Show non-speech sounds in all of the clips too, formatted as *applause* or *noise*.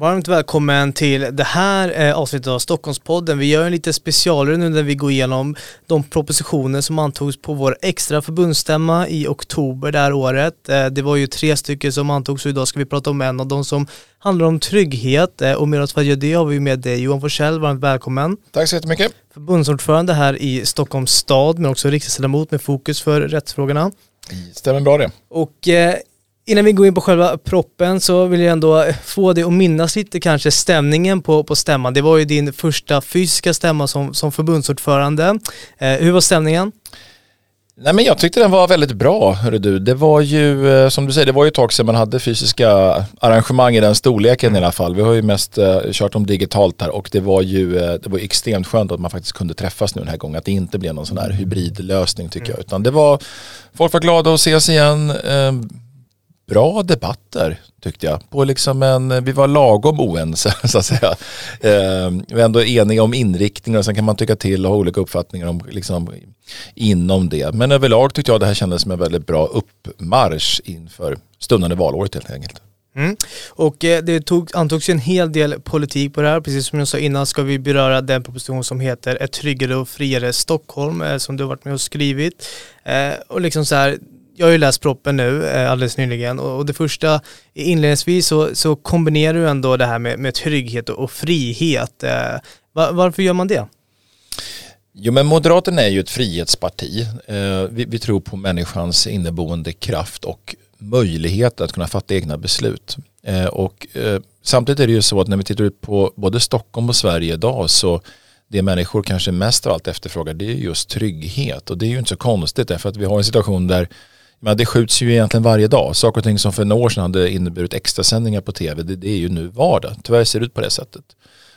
Varmt välkommen till det här eh, avsnittet av Stockholmspodden. Vi gör en lite specialare nu när vi går igenom de propositioner som antogs på vår extra förbundsstämma i oktober det här året. Eh, det var ju tre stycken som antogs och idag ska vi prata om en av dem som handlar om trygghet. Eh, och med oss för att göra det har vi med dig Johan Forsell, varmt välkommen. Tack så jättemycket. Förbundsordförande här i Stockholms stad men också riksdagsledamot med fokus för rättsfrågorna. Stämmer bra det. Och Innan vi går in på själva proppen så vill jag ändå få dig att minnas lite kanske stämningen på, på stämman. Det var ju din första fysiska stämma som, som förbundsordförande. Eh, hur var stämningen? Nej men jag tyckte den var väldigt bra, hörru du. Det var ju, eh, som du säger, det var ju ett tag sedan man hade fysiska arrangemang i den storleken i alla fall. Vi har ju mest uh, kört dem digitalt här och det var ju uh, det var extremt skönt att man faktiskt kunde träffas nu den här gången. Att det inte blev någon sån här hybridlösning tycker mm. jag. Utan det var, folk var glada att ses igen. Uh, bra debatter tyckte jag. På liksom en, vi var lagom oense *laughs* så att säga. Eh, vi var ändå eniga om inriktningen och sen kan man tycka till och ha olika uppfattningar om, liksom, inom det. Men överlag tyckte jag det här kändes som en väldigt bra uppmarsch inför stundande valåret helt enkelt. Mm. Och eh, det tog, antogs en hel del politik på det här. Precis som jag sa innan ska vi beröra den proposition som heter Ett tryggare och friare Stockholm eh, som du har varit med och skrivit. Eh, och liksom så här, jag har ju läst proppen nu eh, alldeles nyligen och det första inledningsvis så, så kombinerar du ändå det här med, med trygghet och frihet. Eh, varför gör man det? Jo men Moderaterna är ju ett frihetsparti. Eh, vi, vi tror på människans inneboende kraft och möjlighet att kunna fatta egna beslut. Eh, och eh, samtidigt är det ju så att när vi tittar ut på både Stockholm och Sverige idag så det människor kanske mest av allt efterfrågar det är just trygghet och det är ju inte så konstigt därför att vi har en situation där men det skjuts ju egentligen varje dag. Saker och ting som för några år sedan hade inneburit extrasändningar på tv, det, det, är ju nu vardag. Tyvärr ser det ut på det sättet.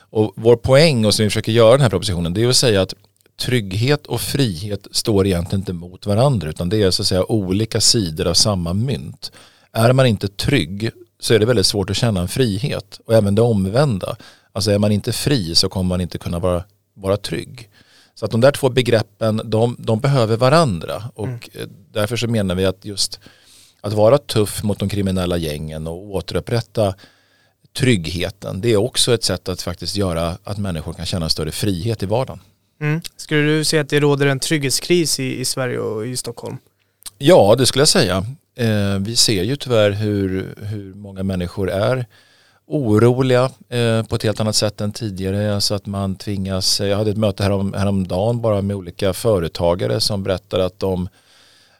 Och vår poäng och som vi försöker göra den här propositionen, det är att säga att trygghet och frihet står egentligen inte mot varandra, utan det är så att säga olika sidor av samma mynt. Är man inte trygg så är det väldigt svårt att känna en frihet och även det omvända. Alltså är man inte fri så kommer man inte kunna vara, vara trygg. Så att de där två begreppen, de, de behöver varandra och mm. Eh, därför så menar vi att just att vara tuff mot de kriminella gängen och återupprätta tryggheten, det är också ett sätt att faktiskt göra att människor kan känna större frihet i vardagen. Mm. Skulle du säga att det råder en trygghetskris i, i Sverige och i Stockholm? Ja, det skulle jag säga. Eh, vi ser ju tyvärr hur, hur många människor är oroliga eh, på ett helt annat sätt än tidigare. Alltså att man tvingas, eh, jag hade ett möte härom, häromdagen bara med olika företagare som berättar att de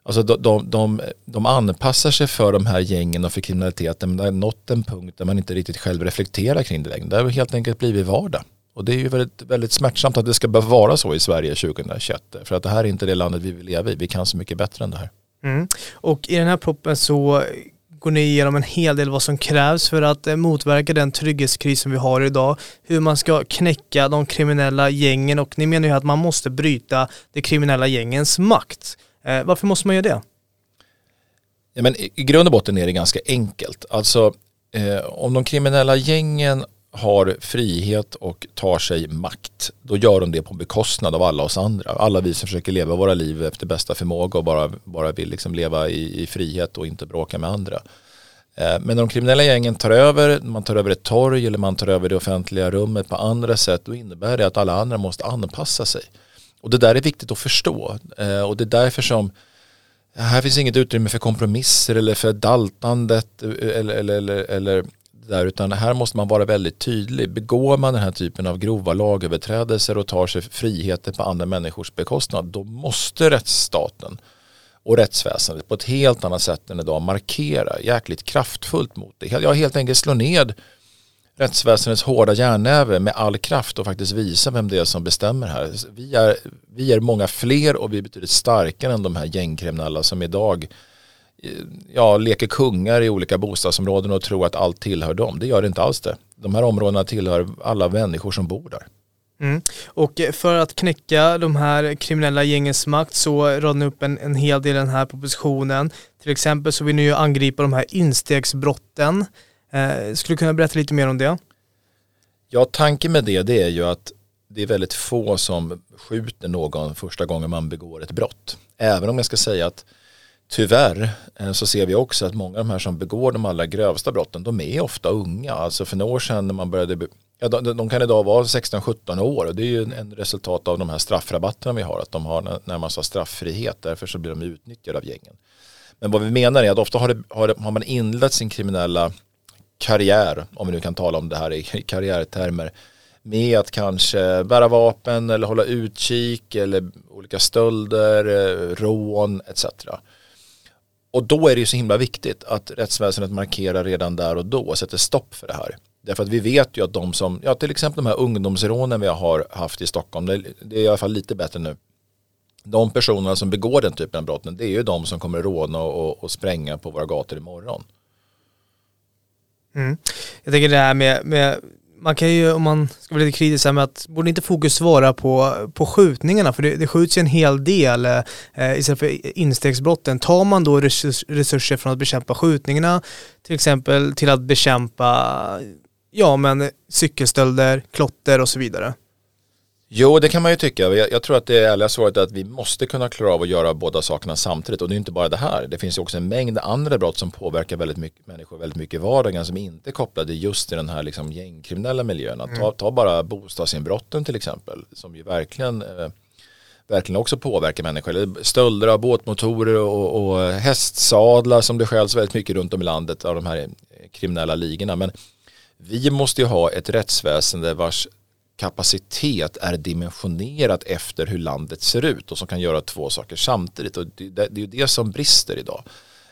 Alltså de, de, de, de anpassar sig för de här gängen och för kriminaliteten men det har nått en punkt där man inte riktigt själv reflekterar kring det längre. Det har helt enkelt blivit vardag. Och det är ju väldigt, väldigt smärtsamt att det ska behöva vara så i Sverige 2021. För att det här är inte det landet vi vill leva i. Vi kan så mycket bättre än det här. Mm. Och i den här proppen så går ni igenom en hel del vad som krävs för att eh, motverka den trygghetskris som vi har idag. Hur man ska knäcka de kriminella gängen och ni menar ju att man måste bryta de kriminella gängens makt. Eh, varför måste man göra det? Ja, men I grund och botten är det ganska enkelt. Alltså eh, om de kriminella gängen har frihet och tar sig makt, då gör de det på bekostnad av alla oss andra. Alla vi som försöker leva våra liv efter bästa förmåga och bara, bara vill liksom leva i, i frihet och inte bråka med andra. Eh, men när de kriminella gängen tar över, man tar över ett torg eller man tar över det offentliga rummet på andra sätt, då innebär det att alla andra måste anpassa sig. Och det där är viktigt att förstå. Eh, och det är därför som här finns inget utrymme för kompromisser eller för daltandet eh, eller, eller, eller, eller där utan här måste man vara väldigt tydlig. Begår man den här typen av grova lagöverträdelser och tar sig friheter på andra människors bekostnad då måste rättsstaten och rättsväsendet på ett helt annat sätt än idag markera jäkligt kraftfullt mot det. Jag helt enkelt slå ned rättsväsendets hårda järnnäve med all kraft och faktiskt visa vem det är som bestämmer här. Vi är, vi är många fler och vi är betydligt starkare än de här gängkriminella som idag ja, leker kungar i olika bostadsområden och tror att allt tillhör dem. Det gör det inte alls det. De här områdena tillhör alla människor som bor där. Mm. Och för att knäcka de här kriminella gängens makt så radar ni upp en, en hel del i den här propositionen. Till exempel så vill ni ju angripa de här instegsbrotten. Eh, skulle du kunna berätta lite mer om det? Ja, tanken med det, det är ju att det är väldigt få som skjuter någon första gången man begår ett brott. Även om jag ska säga att tyvärr eh, så ser vi också att många av de här som begår de allra grövsta brotten, de är ofta unga. Alltså för några år sedan när man började, ja, de, de kan idag vara 16-17 år och det är ju en resultat av de här straffrabatterna vi har, att de har närmast har strafffrihet, därför så blir de utnyttjade av gängen. Men vad vi menar är att ofta har, det, har, har man inlett sin kriminella karriär, om vi nu kan tala om det här i karriärtermer, med att kanske bära vapen eller hålla utkik eller olika stölder, eh, rån etc. Och då är det ju så himla viktigt att rättsväsendet markerar redan där och då och sätter stopp för det här. Därför att vi vet ju att de som, ja till exempel de här ungdomsrånen vi har haft i Stockholm, det, det är i alla fall lite bättre nu. De personerna som begår den typen av brotten, det är ju de som kommer råna och, och spränga på våra gator imorgon. Mm. Jag tänker det här med, med man kan ju, om man ska vara lite kritisk, här med att borde inte fokus vara på, på skjutningarna? För det, det skjuts ju en hel del eh, istället för instegsbrotten. Tar man då resurs, resurser från att bekämpa skjutningarna, till exempel till att bekämpa ja, men cykelstölder, klotter och så vidare? Jo, det kan man ju tycka. Jag, jag tror att det ärliga svaret är att vi måste kunna klara av att göra båda sakerna samtidigt. Och det är inte bara det här. Det finns ju också en mängd andra brott som påverkar väldigt mycket människor väldigt mycket i vardagen som inte är kopplade just till den här liksom gängkriminella miljön. Mm. Ta, ta bara bostadsinbrotten till exempel som ju verkligen eh, verkligen också påverkar människor. Eller stölder av båtmotorer och, och hästsadlar som det skäls väldigt mycket runt om i landet av de här kriminella ligorna. Men vi måste ju ha ett rättsväsende vars kapacitet är dimensionerat efter hur landet ser ut och som kan göra två saker samtidigt. Och det, det är ju det som brister idag.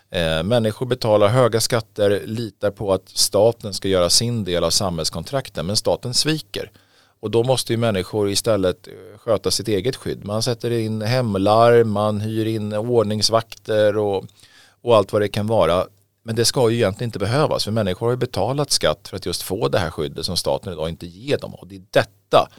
Eh, människor betalar höga skatter, litar på att staten ska göra sin del av samhällskontrakten men staten sviker. Och då måste ju människor istället eh, sköta sitt eget skydd. Man sätter in hemlarm, man hyr in ordningsvakter och, och allt vad det kan vara. Men det ska ju egentligen inte behövas för människor har ju betalat skatt för att just få det här skyddet som staten idag inte ger dem. Och det är detta,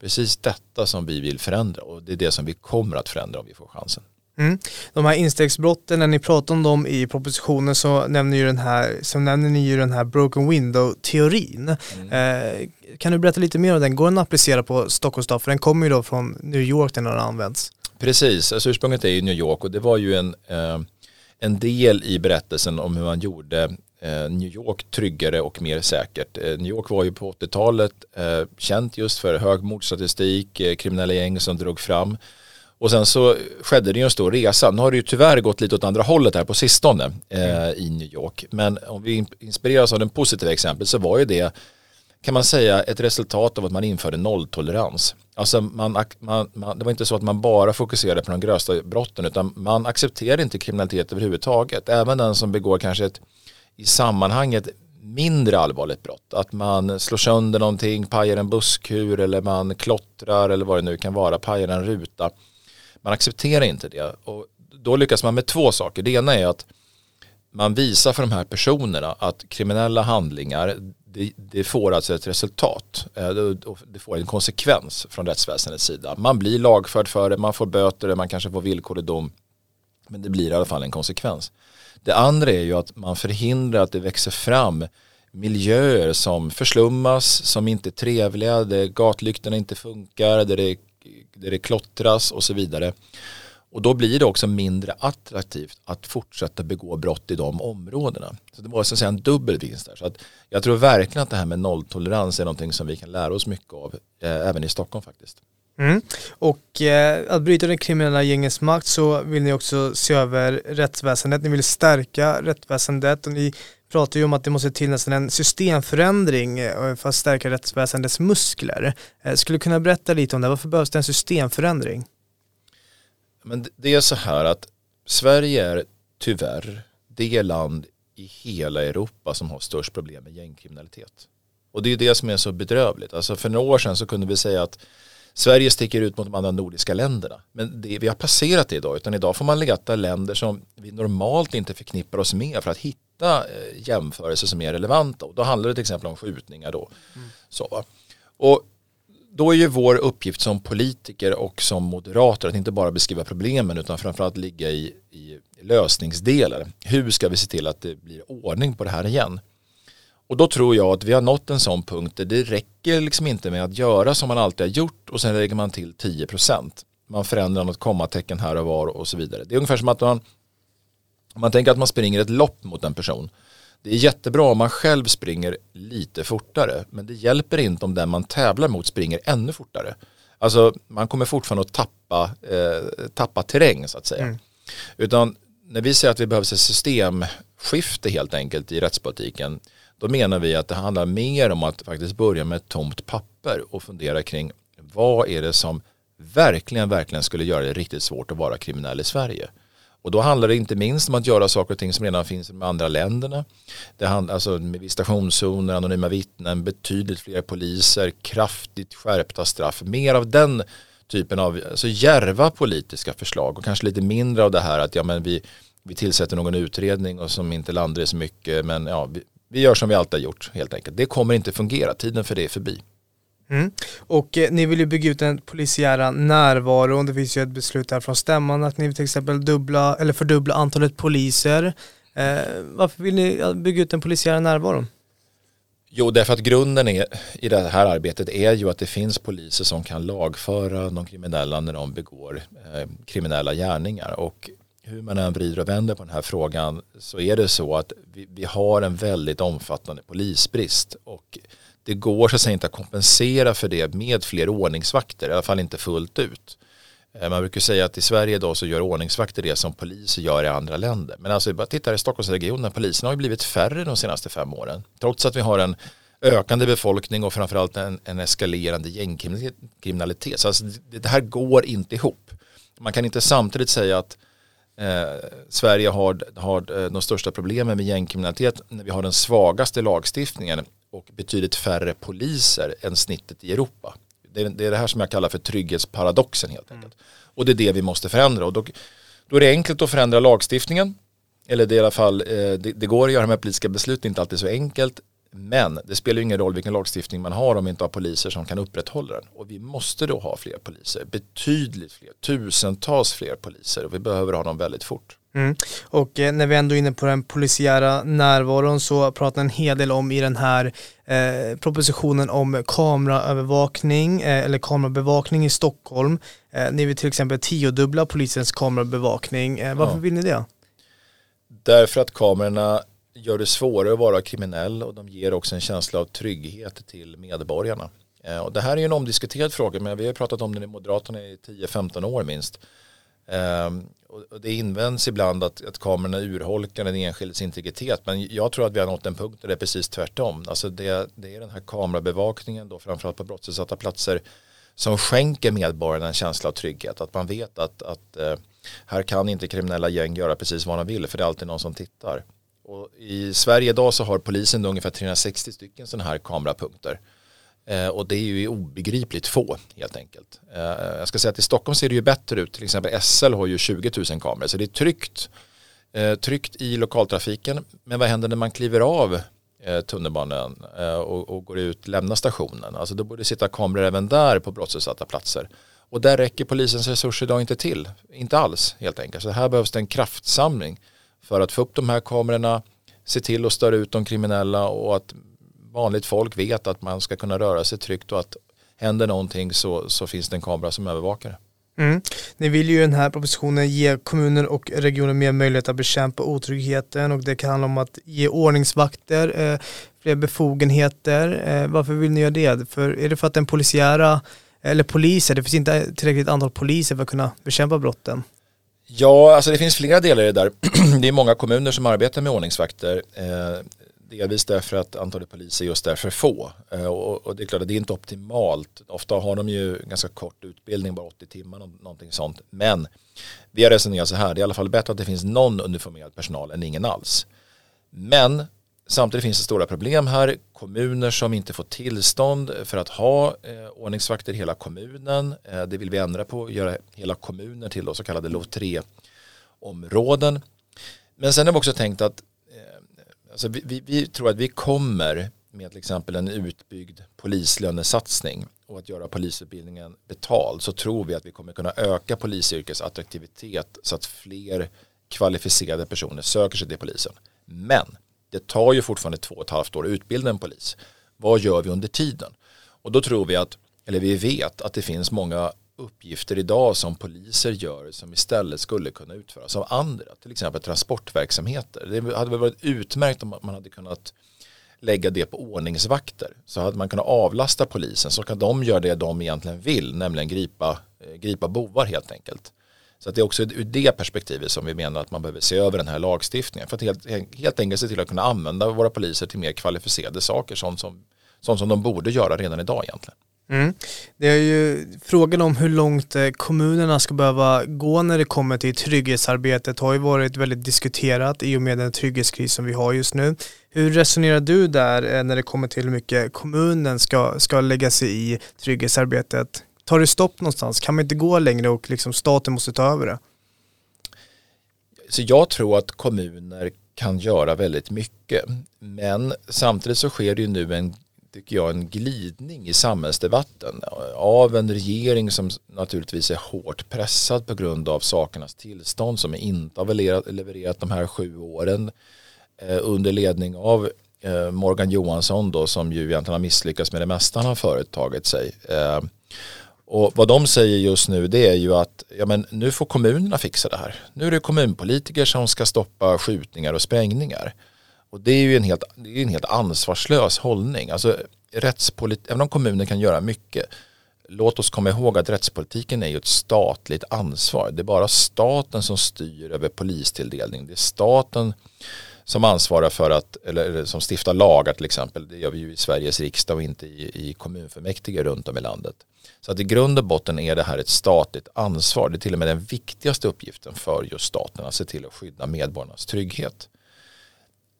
precis detta som vi vill förändra och det är det som vi kommer att förändra om vi får chansen. Mm. De här instegsbrotten, när ni pratar om dem i propositionen så nämner, ju den här, så nämner ni ju den här broken window-teorin. Mm. Eh, kan du berätta lite mer om den? Går den att applicera på Stockholms stad? För den kommer ju då från New York där den har använts. Precis, alltså ursprunget är ju New York och det var ju en eh, en del i berättelsen om hur man gjorde eh, New York tryggare och mer säkert. Eh, New York var ju på 80-talet eh, känt just för hög mordstatistik, kriminella gäng som drog fram. Och sen så skedde det ju en stor resa. Nu har det ju tyvärr gått lite åt andra hållet här på sistone mm. i New York. Men om vi inspireras av den positiva exemplet så var ju det kan man säga ett resultat av att man införde nolltolerans. Alltså man, man, man, det var inte så att man bara fokuserade på de grövsta brotten utan man accepterade inte kriminalitet överhuvudtaget. Även den som begår kanske ett i sammanhanget mindre allvarligt brott. Att man slår sönder någonting, pajar en busskur eller man klottrar eller vad det nu kan vara, pajar en ruta. Man accepterar inte det. Och då lyckas man med två saker. Det ena är att man visar för de här personerna att kriminella handlingar det, det, får alltså ett resultat. Eh, det får en konsekvens från rättsväsendets sida. Man blir lagförd för det, man får böter, man kanske får villkorlig dom. Men det blir i alla fall en konsekvens. Det andra är ju att man förhindrar att det växer fram miljöer som förslummas, som inte är trevliga, där gatlyktorna inte funkar, där det, där det klottras och så vidare. Och då blir det också mindre attraktivt att fortsätta begå brott i de områdena. Så det var så att säga en dubbel vinst där. Så att jag tror verkligen att det här med nolltolerans är någonting som vi kan lära oss mycket av, eh, även i Stockholm faktiskt. Mm. Och eh, att bryta den kriminella gängens makt så vill ni också se över rättsväsendet. Ni vill stärka rättsväsendet och ni pratar ju om att det måste till nästan en systemförändring eh, för att stärka rättsväsendets muskler. Eh, skulle du kunna berätta lite om det? Varför behövs det en systemförändring? Men det är så här att Sverige är tyvärr det land i hela Europa som har störst problem med gängkriminalitet. Och det är det som är så bedrövligt. Alltså för några år sedan så kunde vi säga att Sverige sticker ut mot de andra nordiska länderna. Men det, vi har passerat det idag. Utan idag får man leta länder som vi normalt inte förknippar oss med för att hitta eh, jämförelser som är relevanta. Och då handlar det till exempel om skjutningar då. Mm. Så, och då är ju vår uppgift som politiker och som moderator att inte bara beskriva problemen utan framförallt ligga i, i lösningsdelar. Hur ska vi se till att det blir ordning på det här igen? Och då tror jag att vi har nått en sån punkt där det räcker liksom inte med att göra som man alltid har gjort och sen lägger man till 10%. Man förändrar något kommatecken här och var och så vidare. Det är ungefär som att man, man tänker att man springer ett lopp mot en person. Det är jättebra om man själv springer lite fortare men det hjälper inte om den man tävlar mot springer ännu fortare. Alltså man kommer fortfarande att tappa, eh, tappa terräng så att säga. Mm. Utan när vi säger att vi behöver ett systemskifte helt enkelt i rättspolitiken då menar vi att det handlar mer om att faktiskt börja med ett tomt papper och fundera kring vad är det som verkligen, verkligen skulle göra det riktigt svårt att vara kriminell i Sverige. Och då handlar det inte minst om att göra saker och ting som redan finns i de andra länderna. Det handlar alltså med visitationszoner, anonyma vittnen, betydligt fler poliser, kraftigt skärpta straff. Mer av den typen av alltså järva politiska förslag och kanske lite mindre av det här att ja, men vi, vi tillsätter någon utredning och som inte landar i så mycket men ja, vi, vi gör som vi alltid har gjort helt enkelt. Det kommer inte fungera, tiden för det är förbi. Mm. Och eh, ni vill ju bygga ut den polisiära närvaron. Det finns ju ett beslut här från stämman att ni vill till exempel dubbla eller fördubbla antalet poliser. Eh, varför vill ni bygga ut den polisiära närvaron? Jo, därför att grunden är, i det här arbetet är ju att det finns poliser som kan lagföra de kriminella när de begår eh, kriminella gärningar. Och hur man än vrider och vänder på den här frågan så är det så att vi, vi har en väldigt omfattande polisbrist. Och det går så att säga inte att kompensera för det med fler ordningsvakter, i alla fall inte fullt ut. Eh, man brukar säga att i Sverige idag så gör ordningsvakter det som poliser gör i andra länder. Men alltså bara titta i Stockholmsregionen, polisen har ju blivit färre de senaste fem åren. Trots att vi har en ökande befolkning och framförallt en, en eskalerande gängkriminalitet. Så alltså, det här går inte ihop. Man kan inte samtidigt säga att eh, Sverige har, har eh, de största problemen med gängkriminalitet när vi har den svagaste lagstiftningen och betydligt färre poliser än snittet i Europa. Det är, det är det här som jag kallar för trygghetsparadoxen helt mm. enkelt. Mm. Och det är det vi måste förändra. Och då, då är det enkelt att förändra lagstiftningen. Eller det i alla fall, eh, det, det, går att göra med politiska beslut, det är inte alltid så enkelt. Men det spelar ju ingen roll vilken lagstiftning man har om vi inte har poliser som kan upprätthålla den. Och vi måste då ha fler poliser, betydligt fler, tusentals fler poliser och vi behöver ha dem väldigt fort. Mm. Och eh, när vi ändå är inne på den polisiära närvaron så pratar en hel del om i den här eh, propositionen om kameraövervakning eh, eller kamerabevakning i Stockholm. Eh, ni vill till exempel tiodubbla polisens kamerabevakning. Eh, varför ja. vill ni det? Därför att kamerorna gör det svårare att vara kriminell och de ger också en känsla av trygghet till medborgarna. Eh, och det här är ju en omdiskuterad fråga men vi har pratat om den i Moderaterna i 10-15 år minst. Ehm, och det invänds ibland att, att kamerorna urholkar den enskildes integritet men jag tror att vi har nått en punkt där det är precis tvärtom. Alltså det, det är den här kamerabevakningen då framförallt på brottsutsatta platser som skänker medborgarna en känsla av trygghet. Att man vet att, att eh, här kan inte kriminella gäng göra precis vad de vill för det är alltid någon som tittar. Och I Sverige idag så har polisen ungefär 360 stycken sådana här kamerapunkter. Eh, och det är ju obegripligt få helt enkelt. Eh, jag ska säga att i Stockholm ser det ju bättre ut. Till exempel SL har ju 20 000 kameror. Så det är tryggt, eh, tryggt i lokaltrafiken. Men vad händer när man kliver av eh, tunnelbanan eh, och, och, går ut, lämnar stationen? Alltså då borde det sitta kameror även där på brottsutsatta platser. Och där räcker polisens resurser idag inte till. Inte alls helt enkelt. Så här behövs det en kraftsamling för att få upp de här kamerorna, se till att störa ut de kriminella och att vanligt folk vet att man ska kunna röra sig tryggt och att händer någonting så, så finns det en kamera som övervakar det. Mm. Ni vill ju i den här propositionen ge kommuner och regioner mer möjlighet att bekämpa otryggheten och det kan handla om att ge ordningsvakter eh, fler befogenheter. Eh, varför vill ni göra det? För är det för att den polisiära eller poliser, det finns inte tillräckligt antal poliser för att kunna bekämpa brotten? Ja, alltså det finns flera delar i det där. *clears throat* Det är många kommuner som arbetar med ordningsvakter. Eh, delvis därför att antalet poliser just är för få. Eh, och, och, det är klart att det är inte optimalt. Ofta har de ju ganska kort utbildning, bara 80 timmar, någonting sånt. Men vi har resonerat så här, det är i alla fall bättre att det finns någon uniformerad personal än ingen alls. Men samtidigt finns det stora problem här. Kommuner som inte får tillstånd för att ha eh, ordningsvakter i hela kommunen. Eh, det vill vi ändra på, göra hela kommuner till då, så kallade LOV 3-områden. Men sen har vi också tänkt att eh, Alltså vi, vi, vi, tror att vi kommer med till exempel en utbyggd polislönesatsning och att göra polisutbildningen betald så tror vi att vi kommer kunna öka polisyrkets attraktivitet så att fler kvalificerade personer söker sig till polisen. Men det tar ju fortfarande två och ett halvt år att utbilda en polis. Vad gör vi under tiden? Och då tror vi att, eller vi vet att det finns många uppgifter idag som poliser gör som istället skulle kunna utföras av andra. Till exempel transportverksamheter. Det hade väl varit utmärkt om man hade kunnat lägga det på ordningsvakter. Så hade man kunnat avlasta polisen så kan de göra det de egentligen vill, nämligen gripa, eh, gripa bovar helt enkelt. Så att det är också ur det perspektivet som vi menar att man behöver se över den här lagstiftningen. För att helt, helt enkelt se till att kunna använda våra poliser till mer kvalificerade saker, sånt som, sånt som de borde göra redan idag egentligen. Mm. Det är ju frågan om hur långt eh, kommunerna ska behöva gå när det kommer till trygghetsarbetet har ju varit väldigt diskuterat i och med den trygghetskris som vi har just nu. Hur resonerar du där eh, när det kommer till hur mycket kommunen ska, ska lägga sig i trygghetsarbetet? Tar det stopp någonstans? Kan man inte gå längre och liksom staten måste ta över det? Så jag tror att kommuner kan göra väldigt mycket. Men samtidigt så sker det ju nu en tycker jag, en glidning i samhällsdebatten av en regering som naturligtvis är hårt pressad på grund av sakernas tillstånd som inte har levererat, de här sju åren eh, under ledning av eh, Morgan Johansson då som ju egentligen har misslyckats med det mesta han har företagit sig. Eh, och vad de säger just nu det är ju att ja, men nu får kommunerna fixa det här. Nu är det kommunpolitiker som ska stoppa skjutningar och sprängningar. Och det är ju en helt, det är en helt ansvarslös hållning. Alltså, även om kommunen kan göra mycket, låt oss komma ihåg att rättspolitiken är ju ett statligt ansvar. Det är bara staten som styr över polistilldelning. Det är staten som ansvarar för att, eller som stiftar lagar till exempel. Det gör vi ju i Sveriges riksdag och inte i, i kommunfullmäktige runt om i landet. Så att i grund och botten är det här ett statligt ansvar. Det är till och med den viktigaste uppgiften för just staten att se till att skydda medborgarnas trygghet.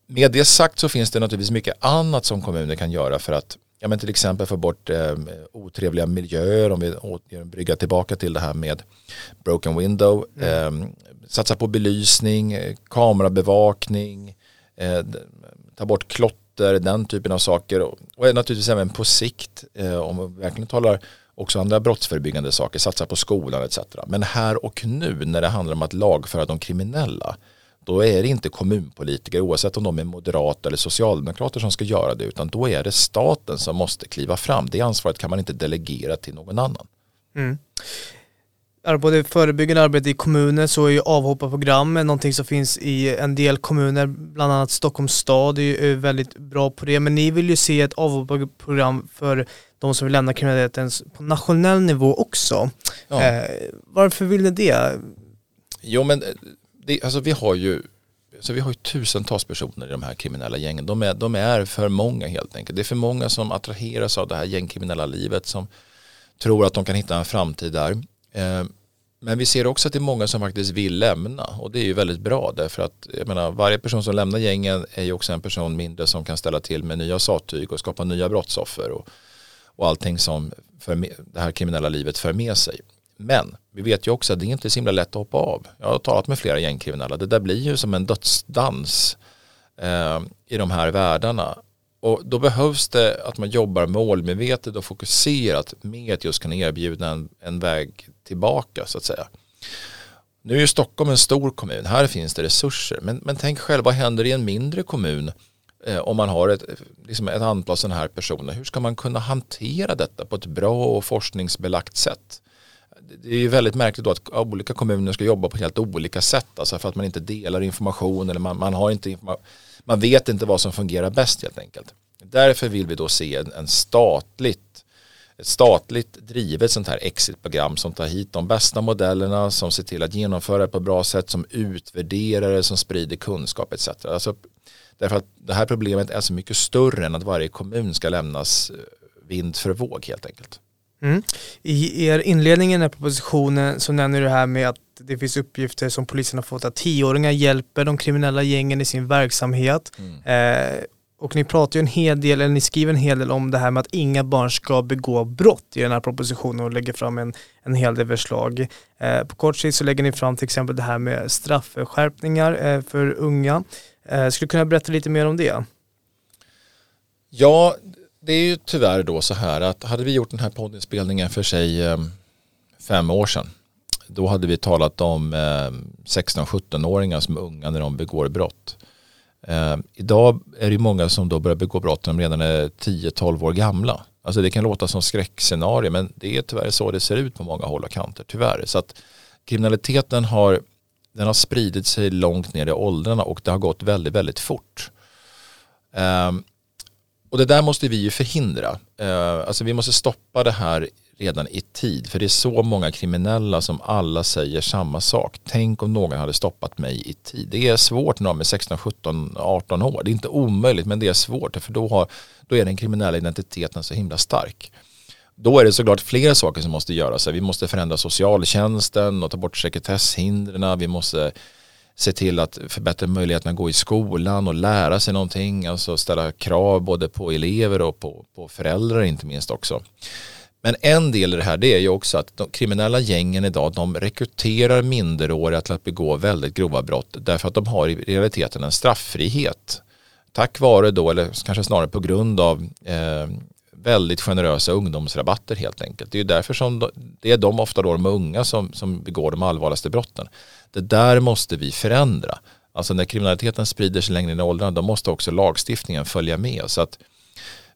Med det sagt så finns det naturligtvis mycket annat som kommuner kan göra för att ja, men till exempel få bort eh, otrevliga miljöer om vi bryggar tillbaka till det här med broken window. Mm. Eh, satsa på belysning, kamerabevakning, eh, ta bort klotter, den typen av saker och, och naturligtvis även på sikt eh, om vi verkligen talar också andra brottsförebyggande saker, satsa på skolan etc. Men här och nu när det handlar om att lagföra de kriminella då är det inte kommunpolitiker oavsett om de är moderata eller socialdemokrater som ska göra det utan då är det staten som måste kliva fram. Det ansvaret kan man inte delegera till någon annan. Mm. Både förebyggande arbete i kommuner så är ju avhopparprogram någonting som finns i en del kommuner, bland annat Stockholms stad är ju väldigt bra på det. Men ni vill ju se ett avhopparprogram för de som vill lämna kriminaliteten på nationell nivå också. Ja. Eh, varför vill ni det? Jo men det, alltså vi har ju så vi har ju tusentals personer i de här kriminella gängen. De är, de är för många helt enkelt. Det är för många som attraheras av det här gängkriminella livet som tror att de kan hitta en framtid där. Eh, men vi ser också att det är många som faktiskt vill lämna och det är ju väldigt bra därför att jag menar, varje person som lämnar gängen är ju också en person mindre som kan ställa till med nya sattyg och skapa nya brottsoffer och, och allting som för det här kriminella livet för med sig. Men vi vet ju också att det är inte så himla lätt att hoppa av. Jag har talat med flera gängkriminella. Det där blir ju som en dödsdans eh, i de här världarna. Och då behövs det att man jobbar målmedvetet och fokuserat med att just kunna erbjuda en, en väg tillbaka så att säga. Nu är ju Stockholm en stor kommun, här finns det resurser. Men, men tänk själv, vad händer i en mindre kommun eh, om man har ett, liksom ett antal sådana här personer? Hur ska man kunna hantera detta på ett bra och forskningsbelagt sätt? det är ju väldigt märkligt då att olika kommuner ska jobba på helt olika sätt. Alltså för att man inte delar information eller man, man, har inte, man vet inte vad som fungerar bäst helt enkelt. Därför vill vi då se en, en statligt, ett statligt drivet sånt här exitprogram som tar hit de bästa modellerna, som ser till att genomföra det på ett bra sätt, som utvärderar det, som sprider kunskap etc. Alltså, därför att det här problemet är så mycket större än att varje kommun ska lämnas eh, vind för våg helt enkelt. Mm. I er inledning i den här propositionen så nämner du det här med att det finns uppgifter som polisen har fått att tioåringar hjälper de kriminella gängen i sin verksamhet. Mm. Eh, och ni pratar ju en hel del, eller ni skriver en hel del om det här med att inga barn ska begå brott i den här propositionen och lägger fram en, en hel del förslag. Eh, på kort sikt så lägger ni fram till exempel det här med straffskärpningar eh, för unga. Eh, skulle du kunna berätta lite mer om det? Ja, det är ju tyvärr då så här att hade vi gjort den här poddinspelningen för sig ehm, fem år sedan då hade vi talat om ehm, 16-17-åringar som är unga när de begår brott. Ehm, idag är det många som då börjar begå brott när de redan är 10-12 år gamla. Alltså det kan låta som skräckscenario men det är tyvärr så det ser ut på många håll och kanter tyvärr. Så att kriminaliteten har, den har spridit sig långt ner i åldrarna och det har gått väldigt, väldigt fort och det där måste vi ju förhindra. Eh, alltså vi måste stoppa det här redan i tid. För det är så många kriminella som alla säger samma sak. Tänk om någon hade stoppat mig i tid. Det är svårt när de är 16, 17, 18 år. Det är inte omöjligt men det är svårt för då, har, då är den kriminella identiteten så himla stark. Då är det såklart flera saker som måste göras. Vi måste förändra socialtjänsten och ta bort sekretesshindren. Vi måste se till att förbättra möjligheten att gå i skolan och lära sig någonting. Alltså ställa krav både på elever och på, på föräldrar inte minst också. Men en del i det här det är ju också att de kriminella gängen idag de rekryterar minderåriga till att begå väldigt grova brott därför att de har i realiteten en strafffrihet. Tack vare då, eller kanske snarare på grund av eh, väldigt generösa ungdomsrabatter helt enkelt. Det är ju därför som de, det är de ofta då de unga som, som begår de allvarligaste brotten. Det där måste vi förändra. Alltså när kriminaliteten sprider sig längre ner i åldrarna då måste också lagstiftningen följa med. Så att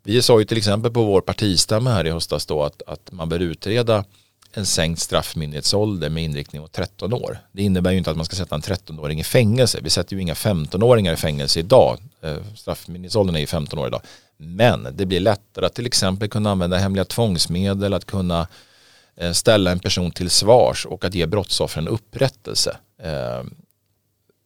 vi sa ju till exempel på vår partistämma här i höstas då att, att man bör utreda en sänkt straffmyndighetsålder med inriktning mot 13 år. Det innebär ju inte att man ska sätta en 13-åring i fängelse. Vi sätter ju inga 15-åringar i fängelse idag. Eh, straffmyndighetsåldern är ju 15 år idag. Men det blir lättare att till exempel kunna använda hemliga tvångsmedel, att kunna eh, ställa en person till svars och att ge brottsoffren upprättelse. Ehm,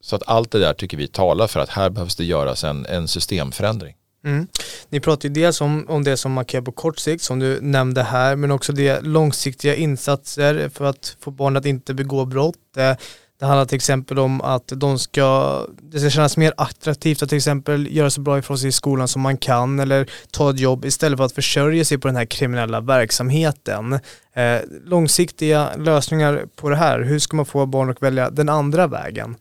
så att allt det där tycker vi talar för att här behövs det göras en, en systemförändring. Mm. Ni pratar ju dels om, om det som man kan göra på kort sikt som du nämnde här men också det långsiktiga insatser för att få barn att inte begå brott. Eh, det, handlar till exempel om att de ska, det ska kännas mer attraktivt att till exempel göra så bra ifrån sig i skolan som man kan eller ta ett jobb istället för att försörja sig på den här kriminella verksamheten. Eh, långsiktiga lösningar på det här, hur ska man få barn att välja den andra vägen?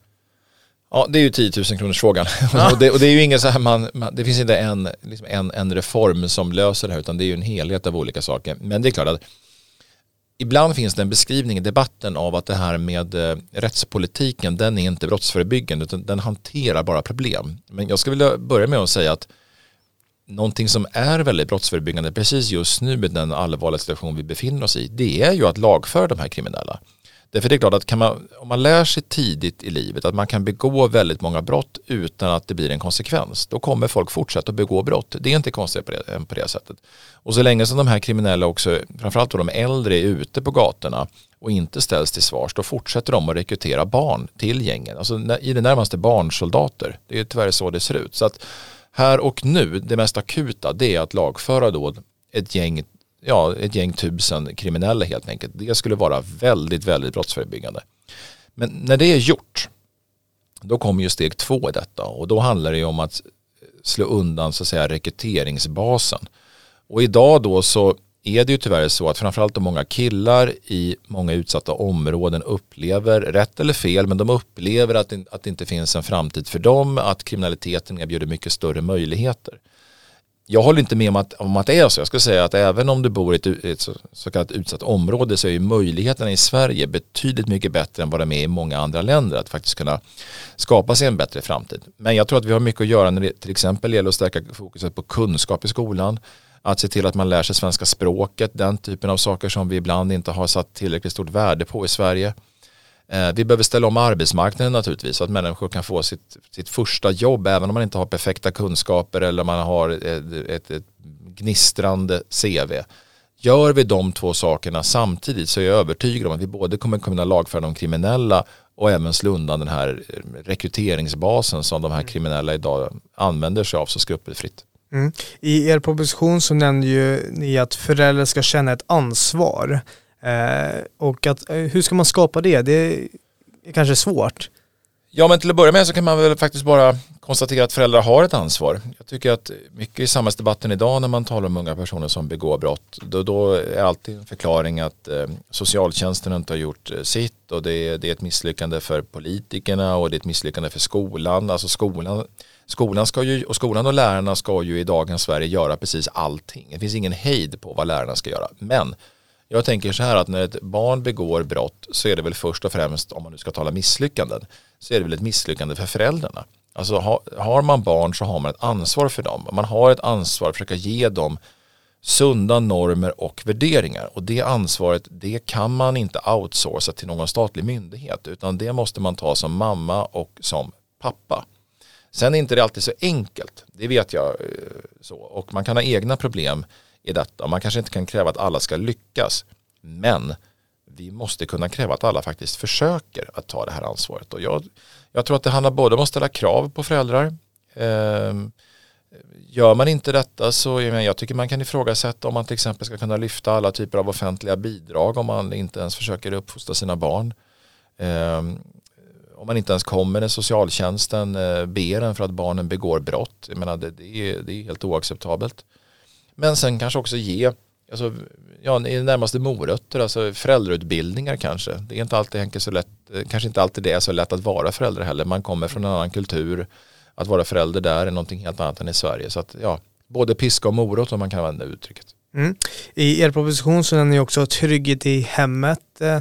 Ja, det är ju 10 000 kronors frågan. Ja. *laughs* och, det, och det är ju ingen så här man, man, det finns inte en, liksom en, en reform som löser det här utan det är ju en helhet av olika saker. Men det är klart att ibland finns det en beskrivning i debatten av att det här med eh, rättspolitiken den är inte brottsförebyggande utan den hanterar bara problem. Men jag skulle vilja börja med att säga att någonting som är väldigt brottsförebyggande precis just nu med den allvarliga situation vi befinner oss i det är ju att lagföra de här kriminella. Därför det är klart att kan man, om man lär sig tidigt i livet att man kan begå väldigt många brott utan att det blir en konsekvens, då kommer folk fortsätta att begå brott. Det är inte konstigt på det, på det sättet. Och så länge som de här kriminella också, framförallt då de äldre, är ute på gatorna och inte ställs till svars, då fortsätter de att rekrytera barn till gängen. Alltså i det närmaste barnsoldater. Det är tyvärr så det ser ut. Så att här och nu, det mest akuta, det är att lagföra då ett gäng ja, ett gäng tusen kriminella helt enkelt. Det skulle vara väldigt, väldigt brottsförebyggande. Men när det är gjort, då kommer ju steg två i detta och då handlar det ju om att slå undan så att säga rekryteringsbasen. Och idag då så är det ju tyvärr så att framförallt de många killar i många utsatta områden upplever, rätt eller fel, men de upplever att det, att det inte finns en framtid för dem, att kriminaliteten erbjuder mycket större möjligheter jag håller inte med om att, om att det är så. Jag skulle säga att även om du bor i ett, ett så, så kallat utsatt område så är ju möjligheterna i Sverige betydligt mycket bättre än vad de är i många andra länder att faktiskt kunna skapa sig en bättre framtid. Men jag tror att vi har mycket att göra när det till exempel gäller att stärka fokuset på kunskap i skolan, att se till att man lär sig svenska språket, den typen av saker som vi ibland inte har satt tillräckligt stort värde på i Sverige. Eh, vi behöver ställa om arbetsmarknaden naturligtvis så att människor kan få sitt, sitt första jobb även om man inte har perfekta kunskaper eller man har ett, ett, ett gnistrande CV. Gör vi de två sakerna samtidigt så är jag övertygad om att vi både kommer kunna lagföra de kriminella och även slå undan den här rekryteringsbasen som de här kriminella idag använder sig av så skrupelfritt. Mm. I er proposition så nämner ju ni att föräldrar ska känna ett ansvar. Eh, och att, eh, hur ska man skapa det? Det är kanske svårt. Ja men till att börja med så kan man väl faktiskt bara konstatera att föräldrar har ett ansvar. Jag tycker att mycket i samhällsdebatten idag när man talar om unga personer som begår brott då, då är alltid en förklaring att eh, socialtjänsten inte har gjort eh, sitt och det är, det är ett misslyckande för politikerna och det är ett misslyckande för skolan. Alltså skolan, skolan, ska ju, och skolan och lärarna ska ju i dagens Sverige göra precis allting. Det finns ingen hejd på vad lärarna ska göra. Men jag tänker så här att när ett barn begår brott så är det väl först och främst, om man nu ska tala misslyckanden, så är det väl ett misslyckande för föräldrarna. Alltså har, har man barn så har man ett ansvar för dem. Man har ett ansvar att försöka ge dem sunda normer och värderingar. Och det ansvaret det kan man inte outsourca till någon statlig myndighet utan det måste man ta som mamma och som pappa. Sen är inte det alltid så enkelt, det vet jag. Eh, så. Och man kan ha egna problem i detta. Man kanske inte kan kräva att alla ska lyckas. Men vi måste kunna kräva att alla faktiskt försöker att ta det här ansvaret. Och jag, jag tror att det handlar både om att ställa krav på föräldrar. Eh, gör man inte detta så jag tycker man kan ifrågasätta om man till exempel ska kunna lyfta alla typer av offentliga bidrag om man inte ens försöker uppfostra sina barn. Eh, om man inte ens kommer när socialtjänsten eh, ber en för att barnen begår brott. Jag menar, det, det, är, det är helt oacceptabelt. Men sen kanske också ge alltså, ja, i det närmaste morötter, alltså föräldrautbildningar kanske. Det är inte alltid så lätt, eh, kanske inte alltid det är så lätt att vara förälder heller. Man kommer från en annan kultur. Att vara förälder där är någonting helt annat än i Sverige. Så att, ja, både piska och morot om man kan använda uttrycket. Mm. I er proposition så nämner ni också trygghet i hemmet. Eh,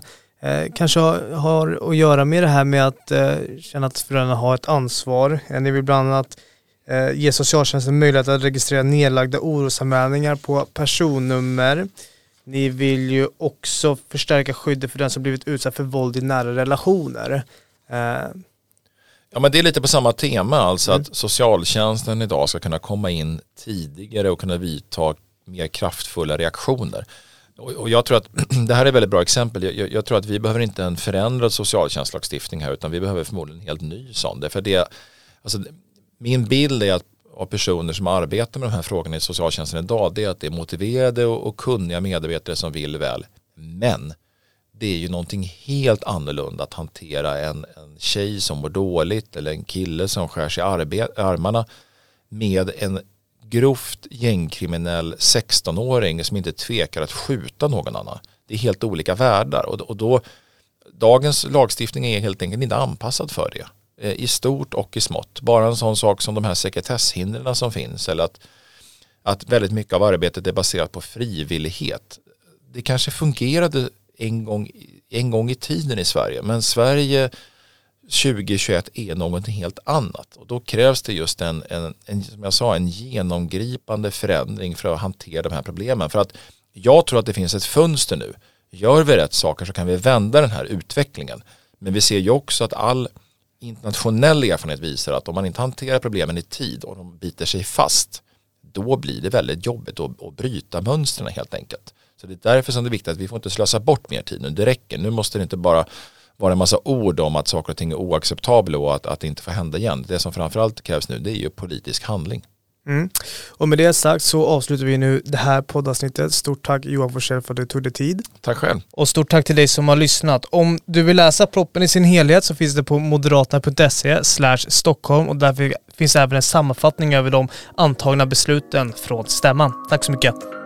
eh, kanske har, har, att göra med det här med att eh, känna att föräldrarna har ett ansvar. Eh, ni vill bland annat eh, ge socialtjänsten möjlighet att registrera nedlagda orosanmälningar på personnummer. Ni vill ju också förstärka skyddet för den som blivit utsatt för våld i nära relationer. Eh. Ja men det är lite på samma tema, alltså mm. att socialtjänsten idag ska kunna komma in tidigare och kunna vidta mer kraftfulla reaktioner. Och jag tror att *clears throat* det här är ett väldigt bra exempel. Jag, jag, tror att vi behöver inte en förändrad socialtjänstlagstiftning här utan vi behöver förmodligen en helt ny sån. Därför det, alltså, min bild är att av personer som arbetar med de här frågorna i socialtjänsten idag det är att det är motiverade och, kunniga medarbetare som vill väl. Men det är ju någonting helt annorlunda att hantera en, en tjej som mår dåligt eller en kille som skär sig i armarna med en grovt gängkriminell 16-åring som inte tvekar att skjuta någon annan. Det är helt olika världar och, och då dagens lagstiftning är helt enkelt inte anpassad för det. Eh, I stort och i smått. Bara en sån sak som de här sekretesshindren som finns eller att, att väldigt mycket av arbetet är baserat på frivillighet. Det kanske fungerade en gång, en gång i tiden i Sverige men Sverige 2021 är någonting helt annat och då krävs det just en, en, en, som jag sa, en genomgripande förändring för att hantera de här problemen. För att jag tror att det finns ett fönster nu. Gör vi rätt saker så kan vi vända den här utvecklingen. Men vi ser ju också att all internationell erfarenhet visar att om man inte hanterar problemen i tid och de biter sig fast då blir det väldigt jobbigt att, att bryta mönstren helt enkelt. Så det är därför som det är viktigt att vi får inte slösa bort mer tid nu. Det räcker. Nu måste det inte bara vara en massa ord om att saker och ting är oacceptabla och att, att det inte får hända igen. Det som framförallt krävs nu det är ju politisk handling. Mm. Och med det sagt så avslutar vi nu det här poddavsnittet. Stort tack Johan Forsell för att du tog dig tid. Tack själv. Och stort tack till dig som har lyssnat. Om du vill läsa proppen i sin helhet så finns det på moderaterna.se Stockholm och där finns även en sammanfattning över de antagna besluten från stämman. Tack så mycket.